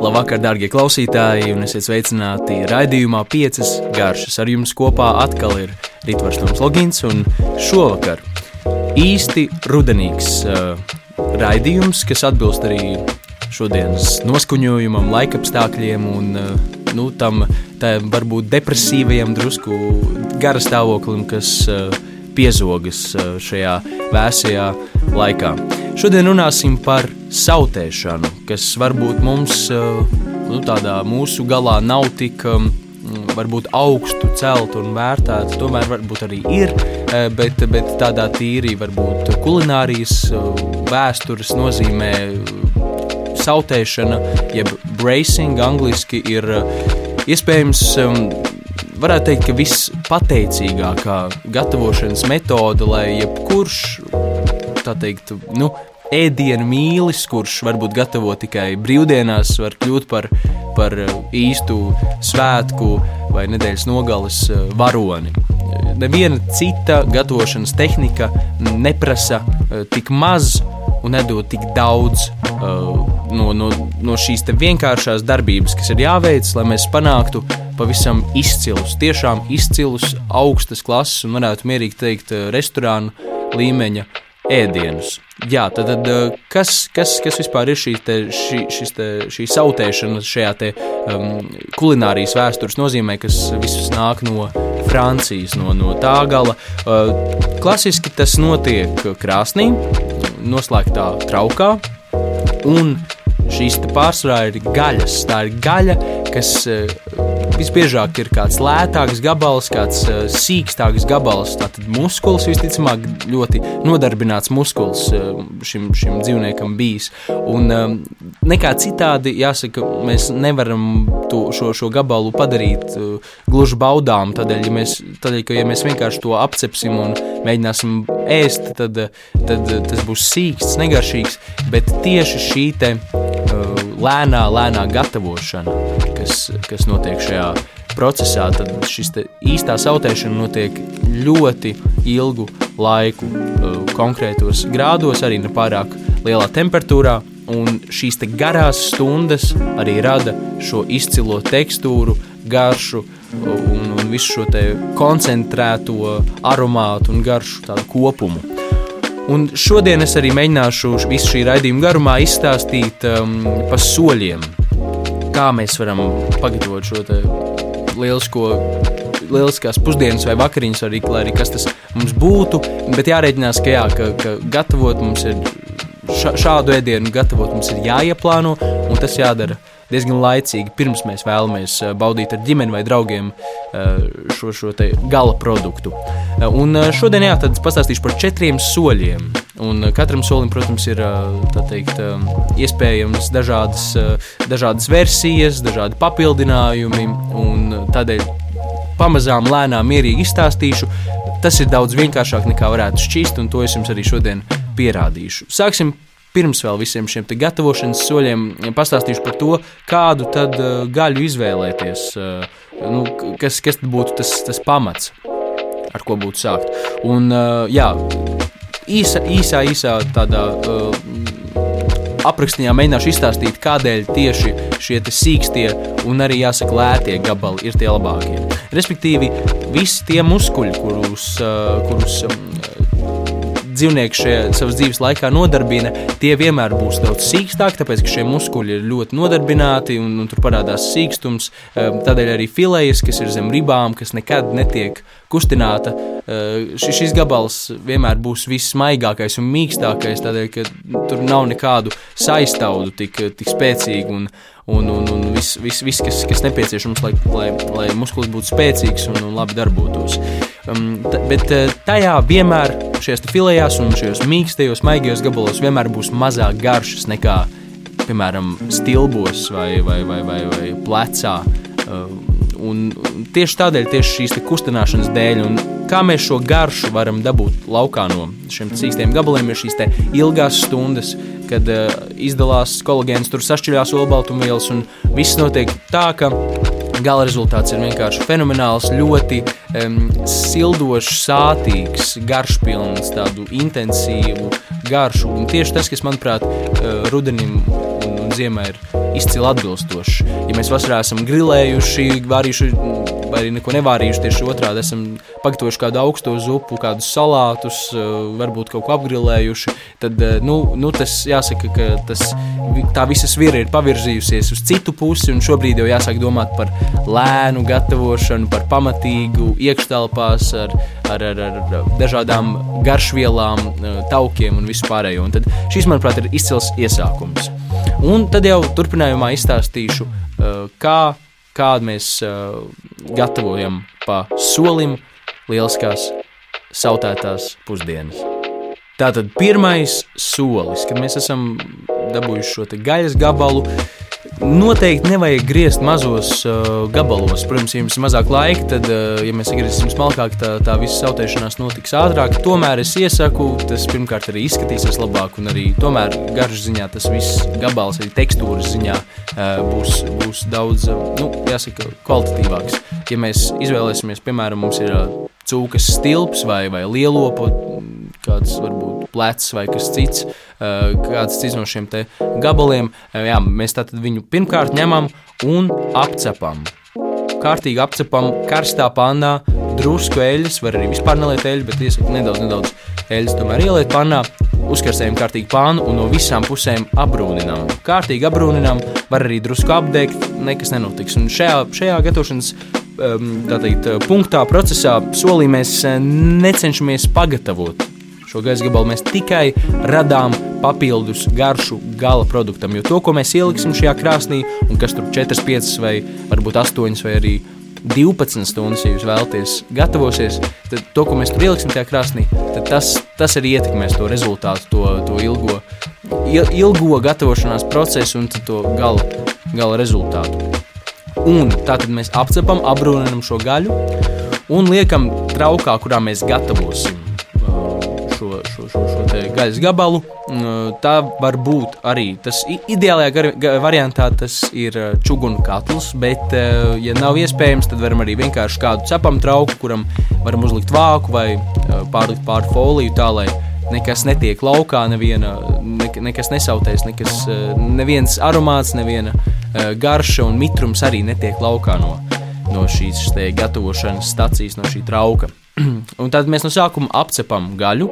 Labvakar, darbie klausītāji, un esiet sveicināti raidījumā piecas garšas. Ar jums kopā atkal ir Ritvars Toms Logins, un šovakar īsti rudenīgs uh, raidījums, kas atbilst arī šodienas noskuņojumam, laikapstākļiem un uh, nu, tam varbūt depresīvajam drusku gara stāvoklim, kas uh, piezogas uh, šajā vēsajā laikā. Šodien runāsim par sautēšanu, kas varbūt mums nu, tādā mūsu galā nav tik varbūt augstu celt un vērtēts, tomēr varbūt arī ir, bet, bet tādā tīri varbūt kulinārijas vēstures nozīmē sautēšana, jeb bracing angliski ir iespējams varētu teikt, ka vispateicīgākā gatavošanas metode, lai jebkurš tā teikt, nu, ēdienu mīlis, kurš varbūt gatavo tikai brīvdienās, var kļūt par, par uh, īstu svētku vai nedēļas nogales uh, varoni. Neviena cita gatavošanas tehnika neprasa uh, tik maz un nedod tik daudz no, no, no šīs vienkāršās darbības, kas ir jāveic, lai mēs panāktu pavisam izcilus, tiešām izcilus, augstas klases un varētu mierīgi teikt restorānu līmeņa ēdienus. Jā, tad, tad eh, kas, kas, kas vispār ir šī, te, šī, šis te, šī sautēšana šajā te, um, kulinārijas vēstures nozīmē, kas viss nāk no Francijas, no, no tā gala. Uh, klasiski tas notiek krāsnī, noslēgtā traukā, un šīs pārsvarā ir gaļas. Tā ir gaļa, kas uh, visbiežāk ir kāds lētāks gabals, kāds uh, sīkstāks gabals. Tātad muskulis visticamāk ļoti nodarbināts muskulis uh, šim, šim dzīvniekam bijis. Un um, nekā citādi, jāsaka, mēs nevaram to, šo, šo gabalu padarīt uh, gluži baudām. Tādēļ, ja mēs, tādēļ, ka ja mēs vienkārši to apcepsim un mēģināsim ēst, tad, tad tas būs sīksts, negaršīgs. Bet tieši šī te, uh, lēnā, lēnā gatavošana, kas, kas notiek šajā procesā, tad šis īstā sautēšana notiek ļoti ilgu laiku, uh, konkrētos grādos, arī ne pārāk lielā temperatūrā. Un šīs garās stundas arī rada šo izcilo tekstūru, garšu un, un visu šo koncentrēto aromātu un garšu kopumu. Un šodien es arī mēģināšu visu šī raidījuma garumā izstāstīt um, pa soļiem, kā mēs varam pagatavot šo lielisko lieliskās pusdienas vai vakariņas, arī, lai arī kas tas mums būtu. Bet jārēķinās, ka, jā, ka, ka gatavot mums ir šādu ēdienu, gatavot mums ir jāieplāno, un tas jādara diezgan laicīgi, pirms mēs vēlamies eh, baudīt ar ģimeni vai draugiem eh, šo, šo gala produktu. Eh, un šodien jā, pastāstīšu par četriem soļiem. Un katram solim, protams, ir teikt, iespējams dažādas, dažādas versijas, dažādi papildinājumi. Tādēļ pamazām, lēnām, mierīgi izstāstīšu. Tas ir daudz vienkāršāk nekā varētu šķist, un to es jums arī šodien pierādīšu. Sāksim pirms vēl visiem šiem gatavošanas soļiem pastāstīšu par to, kādu tad uh, gaļu izvēlēties, uh, nu, kas, kas būtu tas, tas pamats, ar ko būtu sākt. Un, jā, īsa, īsā, īsā tādā aprakstījā mēģināšu izstāstīt, kādēļ tieši šie sīkstie un arī jāsaka lētie gabali ir tie labākie. Respektīvi, visi tie muskuļi, kurus, kurus dzīvnieki šajā savas dzīves laikā nodarbina, tie vienmēr būs daudz sīkstāki, tāpēc ka šie muskuļi ir ļoti nodarbināti un, un tur parādās sīkstums. Ehm, tādēļ arī filējas, kas ir zem ribām, kas nekad netiek kustināta, ehm, šis gabals vienmēr būs vissmaigākais un mīkstākais, tādēļ ka tur nav nekādu saistaudu tik, tik spēcīgu. Un, un, un, un viss, vis, vis, kas, kas nepieciešams, lai, lai, lai muskulis būtu spēcīgs un, un labi darbotos. Um, bet uh, tajā vienmēr šajās filējās un šajos mīkstajos, maigajos gabalos vienmēr būs mazāk garšas nekā, piemēram, stilbos vai, vai, vai, vai, vai plecā. Uh, un tieši tādēļ, tieši šīs kustināšanas dēļ, un kā mēs šo garšu varam dabūt laukā no šiem sīkstiem gabaliem, ir šīs ilgās stundas, kad uh, izdalās kolagēns, tur sašķeļās olbaltumvielas, un viss notiek tā, ka Gala rezultāts ir vienkārši fenomenāls, ļoti um, sildošs, sātīgs, garšpilns, tādu intensīvu garšu. Un tieši tas, kas manuprāt, uh, rudenim un, un ziemai ir izcili atbilstošs. Ja mēs vasarā esam grilējuši, vārījuši vai arī neko nevārījuši, tieši otrādi esam pagatavojuši kādu augsto zupu, kādus salātus, varbūt kaut ko apgrilējuši, tad nu, nu, tas jāsaka, ka tas, tā visa svira ir pavirzījusies uz citu pusi, un šobrīd jau jāsāk domāt par lēnu gatavošanu, par pamatīgu iekštelpās ar, ar, ar, ar dažādām garšvielām, taukiem un vispārējo. Un tad šis, manuprāt, ir izcils iesākums. Un tad jau turpinājumā izstāstīšu, kā kādu mēs uh, gatavojam pa solim lieliskās sautētās pusdienas. Tātad pirmais solis, kad mēs esam dabūjuši šo gaļas gabalu, Noteikti nevajag griezt mazos uh, gabalos. Protams, ja jums ir mazāk laika, tad, uh, ja mēs iegriezīsim smalkāk, tā, tā visa sautēšanās notiks ātrāk. Tomēr es iesaku, tas pirmkārt arī izskatīsies labāk, un arī tomēr garšas ziņā tas viss gabals, arī tekstūras ziņā uh, būs, būs daudz, uh, nu, jāsaka, kvalitatīvāks. Ja mēs izvēlēsimies, piemēram, mums ir uh, cūkas stilps vai, vai lielopu, kāds varbūt plecs vai kas cits, kāds cits no šiem gabaliem. Jā, mēs tātad viņu pirmkārt ņemam un apcepam. Kārtīgi apcepam karstā pannā, drusku eļļas, var arī vispār neliet eļļu, bet iesaku nedaudz, nedaudz eļļas tomēr ieliet pannā, uzkarsējam kārtīgi pānu un no visām pusēm apbrūninām. Kārtīgi apbrūninām, var arī drusku apdegt, nekas nenotiks. Un šajā, šajā gatavošanas teikt, punktā, procesā, solī mēs necenšamies pagatavot šo gaisa gabalu mēs tikai radām papildus garšu gala produktam. Jo to, ko mēs ieliksim šajā krāsnī, un kas tur 4, 5 vai varbūt 8 vai arī 12 stundas, ja jūs vēlaties gatavosies, tad to, ko mēs tur ieliksim tajā krāsnī, tas, tas arī ietekmēs to rezultātu, to, to ilgo, ilgo gatavošanās procesu un to gala, gala rezultātu. Un tātad mēs apcepam, apbrūnam šo gaļu un liekam traukā, kurā mēs gatavosim šo, šo, gaļas gabalu. Mm, tā var būt arī tas ideālajā variantā, tas ir čūnu katls, bet, ja nav iespējams, tad varam arī vienkārši kādu cepam trauku, kuram varam uzlikt vāku vai pārlikt pāri foliju tā, lai nekas netiek laukā, neviena, ne, nekas nesautēs, nekas, neviens aromāts, neviena garša un mitrums arī netiek laukā no, no šīs gatavošanas stacijas, no šī trauka. Un tad mēs no sākuma apcepam gaļu,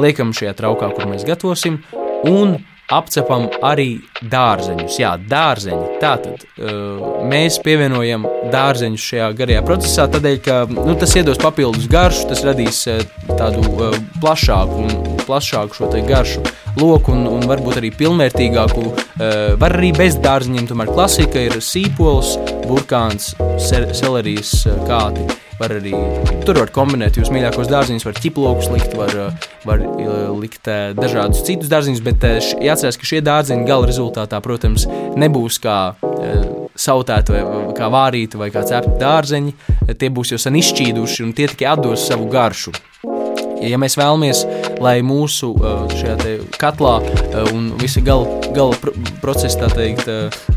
liekam šajā traukā, kur mēs gatavosim, un apcepam arī dārzeņus. Jā, dārzeņi. Tātad uh, mēs pievienojam dārzeņus šajā garajā procesā, tādēļ, ka nu, tas iedos papildus garšu, tas radīs uh, tādu uh, plašāku un plašāku šo garšu loku un, un varbūt arī pilnvērtīgāku. Var arī bez dārziņiem, tomēr klasika ir sīpols, burkāns, selerijas kāti var arī tur var kombinēt jūs mīļākos dārziņus, var ķiplokus likt, var, var likt dažādus citus dārziņus, bet jāatcerās, ka šie dārziņi gala rezultātā, protams, nebūs kā sautēti vai kā vārīti vai kā cepti dārzeņi, tie būs jau sen izšķīduši un tie tikai atdos savu garšu. Ja mēs vēlamies, lai mūsu šajā katlā un visa gala, gala procesa teikt,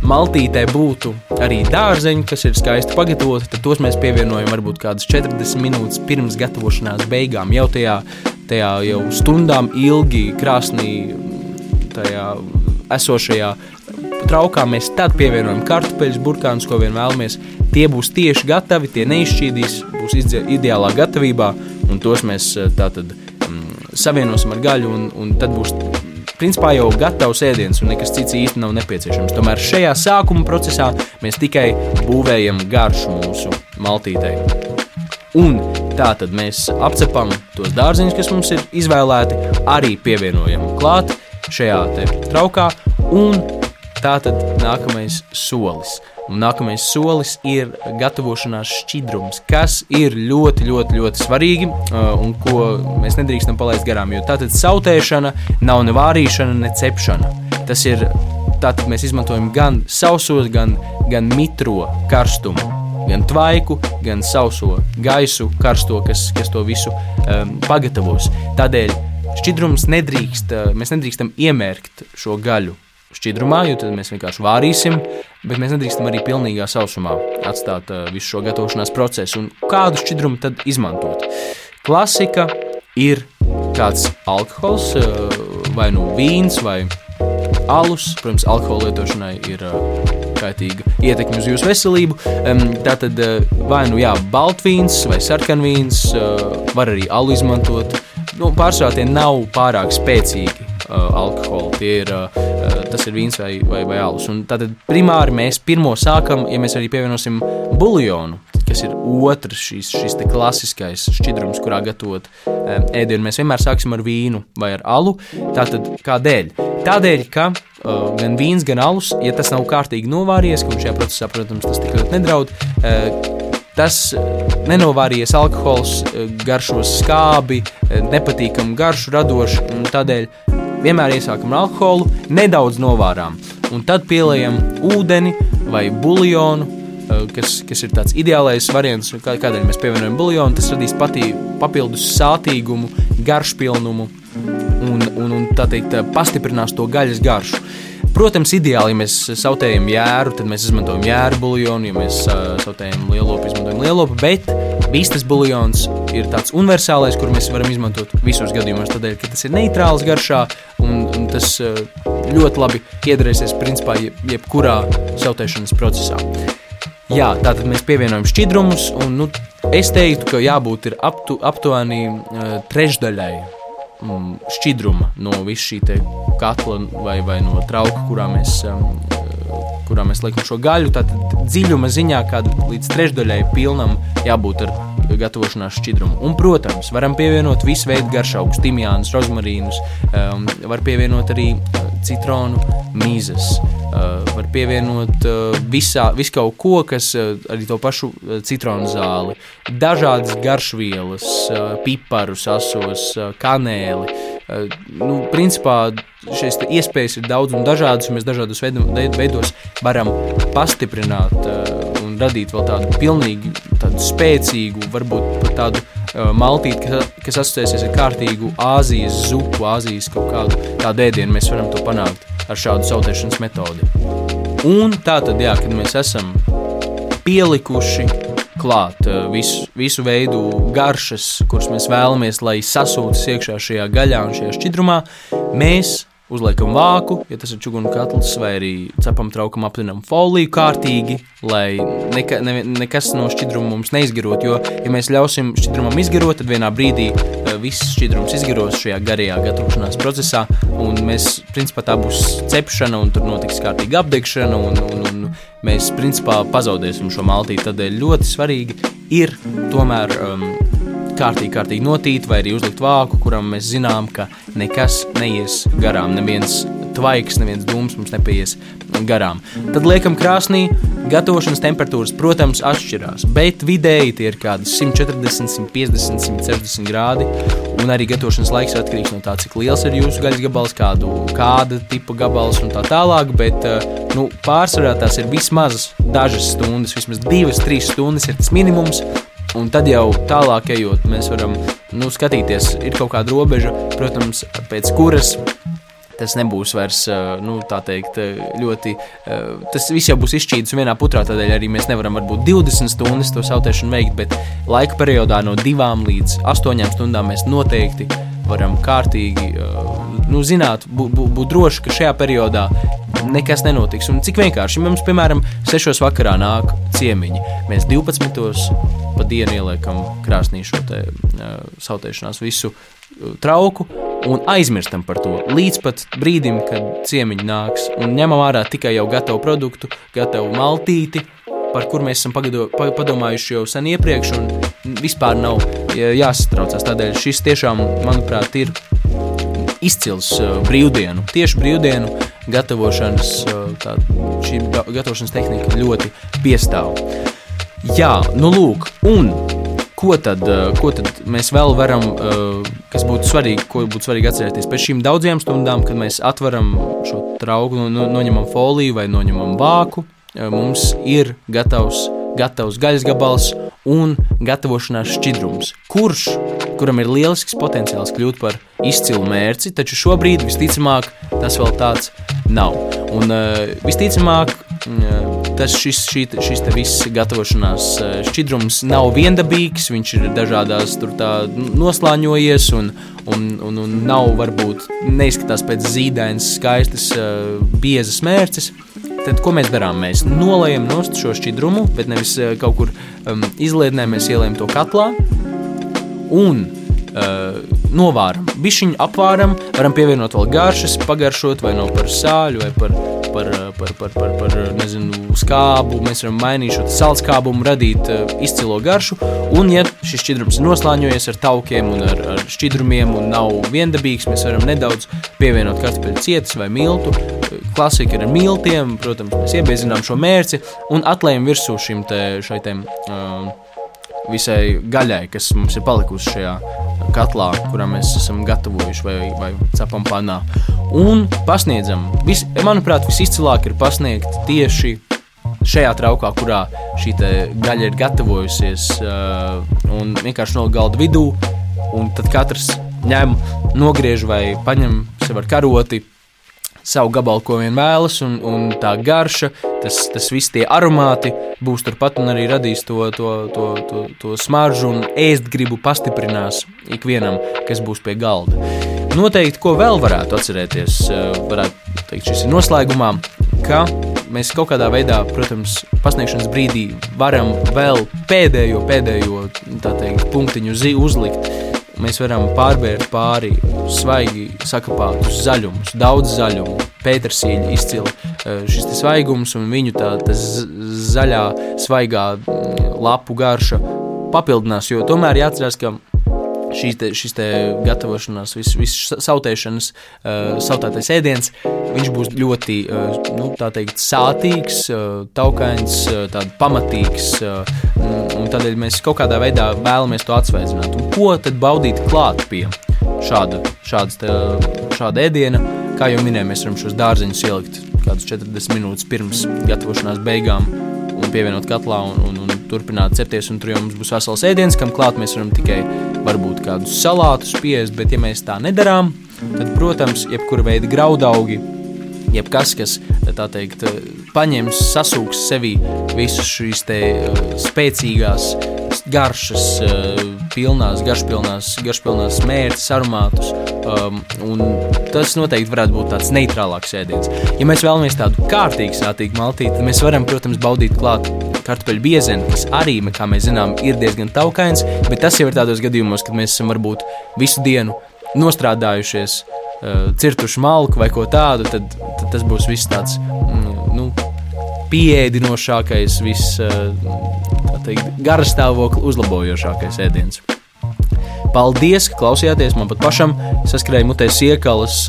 maltītē būtu arī dārzeņi, kas ir skaisti pagatavoti, tad tos mēs pievienojam varbūt kādas 40 minūtes pirms gatavošanās beigām. Jau tajā, tajā jau stundām ilgi krāsnī tajā esošajā traukā mēs tad pievienojam kartupeļus, burkānus, ko vien vēlamies. Tie būs tieši gatavi, tie neizšķīdīs, būs ideālā gatavībā un tos mēs eh, tātad mm, savienosim ar gaļu, un, un tad būs principā jau gatavs ēdiens, un nekas cits īsti nav nepieciešams. Tomēr šajā sākuma procesā mēs tikai būvējam garšu mūsu maltītei. Un tā tad mēs apcepam tos dārziņus, kas mums ir izvēlēti, arī pievienojam klāt šajā traukā, un tā tad nākamais solis – Un nākamais solis ir gatavošanās šķidrums, kas ir ļoti, ļoti, ļoti svarīgi uh, un ko mēs nedrīkstam palaist garām. Jo tātad sautēšana nav ne vārīšana, ne cepšana. Tas ir tātad mēs izmantojam gan sausos, gan, gan mitro karstumu. Gan tvaiku, gan sauso gaisu, karsto, kas, kas to visu um, pagatavos. Tādēļ šķidrums nedrīkst, uh, mēs nedrīkstam iemērkt šo gaļu šķidrumā, jo tad mēs vienkārši vārīsim, bet mēs nedrīkstam arī pilnīgā sausumā atstāt uh, visu šo gatavošanās procesu. Un kādu šķidrumu tad izmantot? Klasika ir kāds alkohols, uh, vai nu vīns, vai alus. Protams, alkohola lietošanai ir kaitīga ietekme uz jūsu veselību. Tātad vai nu jā, baltvīns vai sarkanvīns, var arī alu izmantot. Nu, pārsvarā tie nav pārāk spēcīgi uh, alkoholu. Tie ir, uh, tas ir vīns vai, vai, vai alus. Un tātad primāri mēs pirmo sākam, ja mēs arī pievienosim buļļonu, kas ir otrs šis, šis klasiskais šķidrums, kurā gatavot ēdienu. Mēs vienmēr sāksim ar vīnu vai ar alu. Tātad kādēļ? Tādēļ, ka uh, gan vīns, gan alus, ja tas nav kārtīgi novāries, un šajā procesā, protams, tas tik ļoti nedraud, uh, tas nenovārījies alkohols, garšos skābi, nepatīkamu garšu radoši, tādēļ vienmēr iesākam ar alkoholu, nedaudz novārām, un tad pieliekam ūdeni vai buļļonu, eh, kas, kas ir tāds ideālais variants, kādēļ mēs pievienojam buļļonu. Tas radīs patī, papildus sātīgumu, garšpilnumu un, un, un tā teikt, pastiprinās to gaļas garšu. Protams, ideāli, ja mēs sautējam jēru, tad mēs izmantojam jēru buļļonu, ja mēs uh, sautējam lielopu, izmantojam lielopu, bet vistas buļļons ir tāds universālais, kur mēs varam izmantot visos gadījumos, tādēļ, ka tas ir neitrāls garšā un, un tas uh, ļoti labi iedarēsies principā jebkurā sautēšanas procesā. Jā, tātad mēs pievienojam šķidrumus, un nu, es teiktu, ka jābūt aptu, aptuveni uh, trešdaļai um, šķidruma no visa šī katla vai, vai no trauka, kurā mēs, um, kurā mēs liekam šo gaļu. Tad dziļuma ziņā kādu līdz trešdaļai pilnam jābūt ar gatavošanās šķidrumu. Un, protams, varam pievienot visu veidu garšaugus, timjānus, rozmarīnus, um, var pievienot arī citronu mīzes. Uh, var pievienot uh, visā, visu kaut ko, kas uh, arī to pašu uh, citronu zāli, dažādas garšvielas, uh, piparus, asos, uh, kanēli. Uh, nu, principā šīs iespējas ir daudz un dažādas, un mēs dažādos veidos varam pastiprināt uh, un radīt vēl tādu pilnīgi tādu spēcīgu, varbūt pat tādu maltīti, kas, kas asociēsies ar kārtīgu Āzijas zupu, Āzijas kaut kādu tādu ēdienu. Mēs varam to panākt ar šādu sautēšanas metodi. Un tā tad, jā, kad mēs esam pielikuši klāt eh, visu, visu veidu garšas, kuras mēs vēlamies, lai sasūtas iekšā šajā gaļā un šajā šķidrumā, mēs uzliekam vāku, ja tas ir čūnu katls, vai arī cepam traukam aptinam foliju kārtīgi, lai neka, ne, nekas no šķidruma mums neizgarot. Jo, ja mēs ļausim šķidrumam izgarot, tad vienā brīdī uh, viss šķidrums izgaros šajā garajā gatavošanās procesā, un mēs, principā, tā būs cepšana, un tur notiks kārtīga apdegšana, un, un, un mēs, principā, pazaudēsim šo maltīti. Tādēļ ļoti svarīgi ir tomēr um, kārtīgi, kārtīgi notīt, vai arī uzlikt vāku, kuram mēs zinām, ka nekas neies garām, neviens tvaiks, neviens dūms mums nepaies garām. Tad liekam krāsnī, gatavošanas temperatūras, protams, atšķirās, bet vidēji tie ir kādi 140, 150, 160 grādi, un arī gatavošanas laiks ir atkarīgs no tā, cik liels ir jūsu gaļas gabals, kādu, kāda tipa gabals un tā tālāk, bet eh, nu, pārsvarā tās ir vismaz dažas stundas, vismaz divas, trīs stundas ir tas minimums, Un tad jau tālāk ejot, mēs varam nu, skatīties, ir kaut kāda robeža, protams, pēc kuras tas nebūs vairs nu, teikt, ļoti. Tas viss jau būs izšķīdis vienā putrā, tādēļ arī mēs nevaram varbūt 20 stundas to sautēšanu veikt, bet laika periodā no 2 līdz 8 stundām mēs noteikti varam kārtīgi nu, zināt, būt bū, būt droši, ka šajā periodā nekas nenotiks. Un cik vienkārši mums, piemēram, 6 vakarā nāk ciemiņi, mēs 12 pa dienu ieliekam krāsnī šo te, uh, sautēšanās visu uh, trauku un aizmirstam par to līdz pat brīdim, kad ciemiņi nāks un ņemam ārā tikai jau gatavu produktu, gatavu maltīti, par kur mēs esam pagado, padomājuši jau sen iepriekš un vispār nav jāsatraucās. Tādēļ šis tiešām, manuprāt, ir izcils uh, brīvdienu, tieši brīvdienu gatavošanas, uh, tā, šī gatavošanas tehnika ļoti piestāv. Jā, nu lūk, un ko tad, eh, ko tad mēs vēl varam, eh, kas būtu svarīgi, ko būtu svarīgi atcerēties pēc šīm daudzajām stundām, kad mēs atveram šo trauku, no, noņemam foliju vai noņemam vāku, eh, mums ir gatavs, gatavs gaļas gabals un gatavošanās šķidrums, kurš, kuram ir lielisks potenciāls kļūt par izcilu mērci, taču šobrīd visticamāk tas vēl tāds nav. Un visticamāk, tas šis, šī, šis viss gatavošanās šķidrums nav viendabīgs, viņš ir dažādās tur tā noslāņojies un, un, un, un nav varbūt neizskatās pēc zīdainas, skaistas, biezas mērces. Tad, ko mēs darām? Mēs nolējam nost šo šķidrumu, bet nevis kaut kur um, izlietnē, mēs ielējam to katlā un uh, novāram. Bišķiņu apvāram, varam pievienot vēl garšas, pagaršot vai no par sāļu vai par, par, par, par, par, par nezinu, skābu. Mēs varam mainīt šo saldskābumu, radīt uh, izcilo garšu. Un, ja šis šķidrums ir noslāņojies ar taukiem un ar, ar šķidrumiem un nav viendabīgs, mēs varam nedaudz pievienot kartupeļu cietas vai miltu. Klasika ir ar miltiem, protams, mēs iebiezinām šo mērci un atlējam virsū šim te, šai te, uh, visai gaļai, kas mums ir palikusi šajā katlā, kurā mēs esam gatavojuši vai, vai cepam panā. Un pasniedzam, vis, manuprāt, visizcilāk ir pasniegt tieši šajā traukā, kurā šī gaļa ir gatavojusies, uh, un vienkārši no galda vidū, un tad katrs ņem, nogriež vai paņem sev ar karoti savu gabalu, ko vien vēlas, un, un tā garša, tas, tas viss tie aromāti būs turpat un arī radīs to, to, to, to, to smaržu un ēst gribu pastiprinās ikvienam, kas būs pie galda. Noteikti, ko vēl varētu atcerēties, eh, varētu teikt, šis ir noslēgumā, ka mēs kaut kādā veidā, protams, pasniegšanas brīdī varam vēl pēdējo, pēdējo teikt, punktiņu uzlikt mēs varam pārbērt pāri svaigi sakapātus zaļumus, daudz zaļumu, pētersīļa izcili eh, šis svaigums un viņu tā zaļā, svaigā mm, lapu garša papildinās, jo tomēr jāatcerās, ka šīs te, šis te gatavošanās, viss vis sautēšanas, uh, sautētais ēdiens, viņš būs ļoti, uh, nu, tā teikt, sātīgs, uh, taukains, uh, pamatīgs, uh, un tādēļ mēs kaut kādā veidā vēlamies to atsveicināt. Un ko tad baudīt klāt pie šāda, šādas te, šāda ēdiena? Kā jau minēju, mēs varam šos dārzeņus ielikt kādus 40 minūtes pirms gatavošanās beigām un pievienot katlā un, un, un turpināt cepties. Un tur jau mums būs vesels ēdiens, kam klāt mēs varam tikai varbūt kādus salātus piest, bet ja mēs tā nedarām, tad, protams, jebkura veida graudaugi, jebkas, kas tā teikt, paņems, sasūks sevī visus šīs te uh, spēcīgās garšas, uh, pilnās, garšpilnās, garšpilnās mērķis, aromātus. Um, tas noteikti varētu būt tāds neitrālāks ēdiens. Ja mēs vēlamies tādu kārtīgu sātīgu maltīti, tad mēs varam, protams, baudīt klāt kartupeļu biezeni, kas arī, kā mēs zinām, ir diezgan taukains, bet tas jau ir tādos gadījumos, kad mēs esam varbūt visu dienu nostrādājušies, uh, cirtuši malku vai ko tādu, tad, tad tas būs viss tāds mm, nu, pieēdinošākais, viss uh, garastāvokli uzlabojošākais ēdiens. Paldies, ka klausījāties. Man pat pašam saskrēja mutēs iekalas,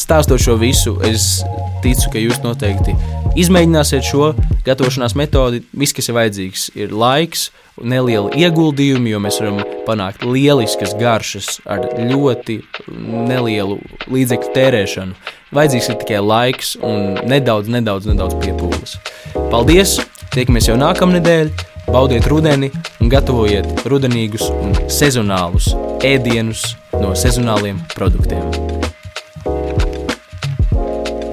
stāstot šo visu. Es ticu, ka jūs noteikti izmēģināsiet šo gatavošanās metodi. Viss, kas ir vajadzīgs, ir laiks, neliela ieguldījuma, jo mēs varam panākt lieliskas garšas ar ļoti nelielu līdzekļu tērēšanu. Vajadzīgs ir tikai laiks un nedaudz, nedaudz, nedaudz piepūles. Paldies! Tiekamies jau nākamnedēļ! Baudiet rudeni un gatavojiet rudenīgus un sezonālus ēdienus no sezonāliem produktiem.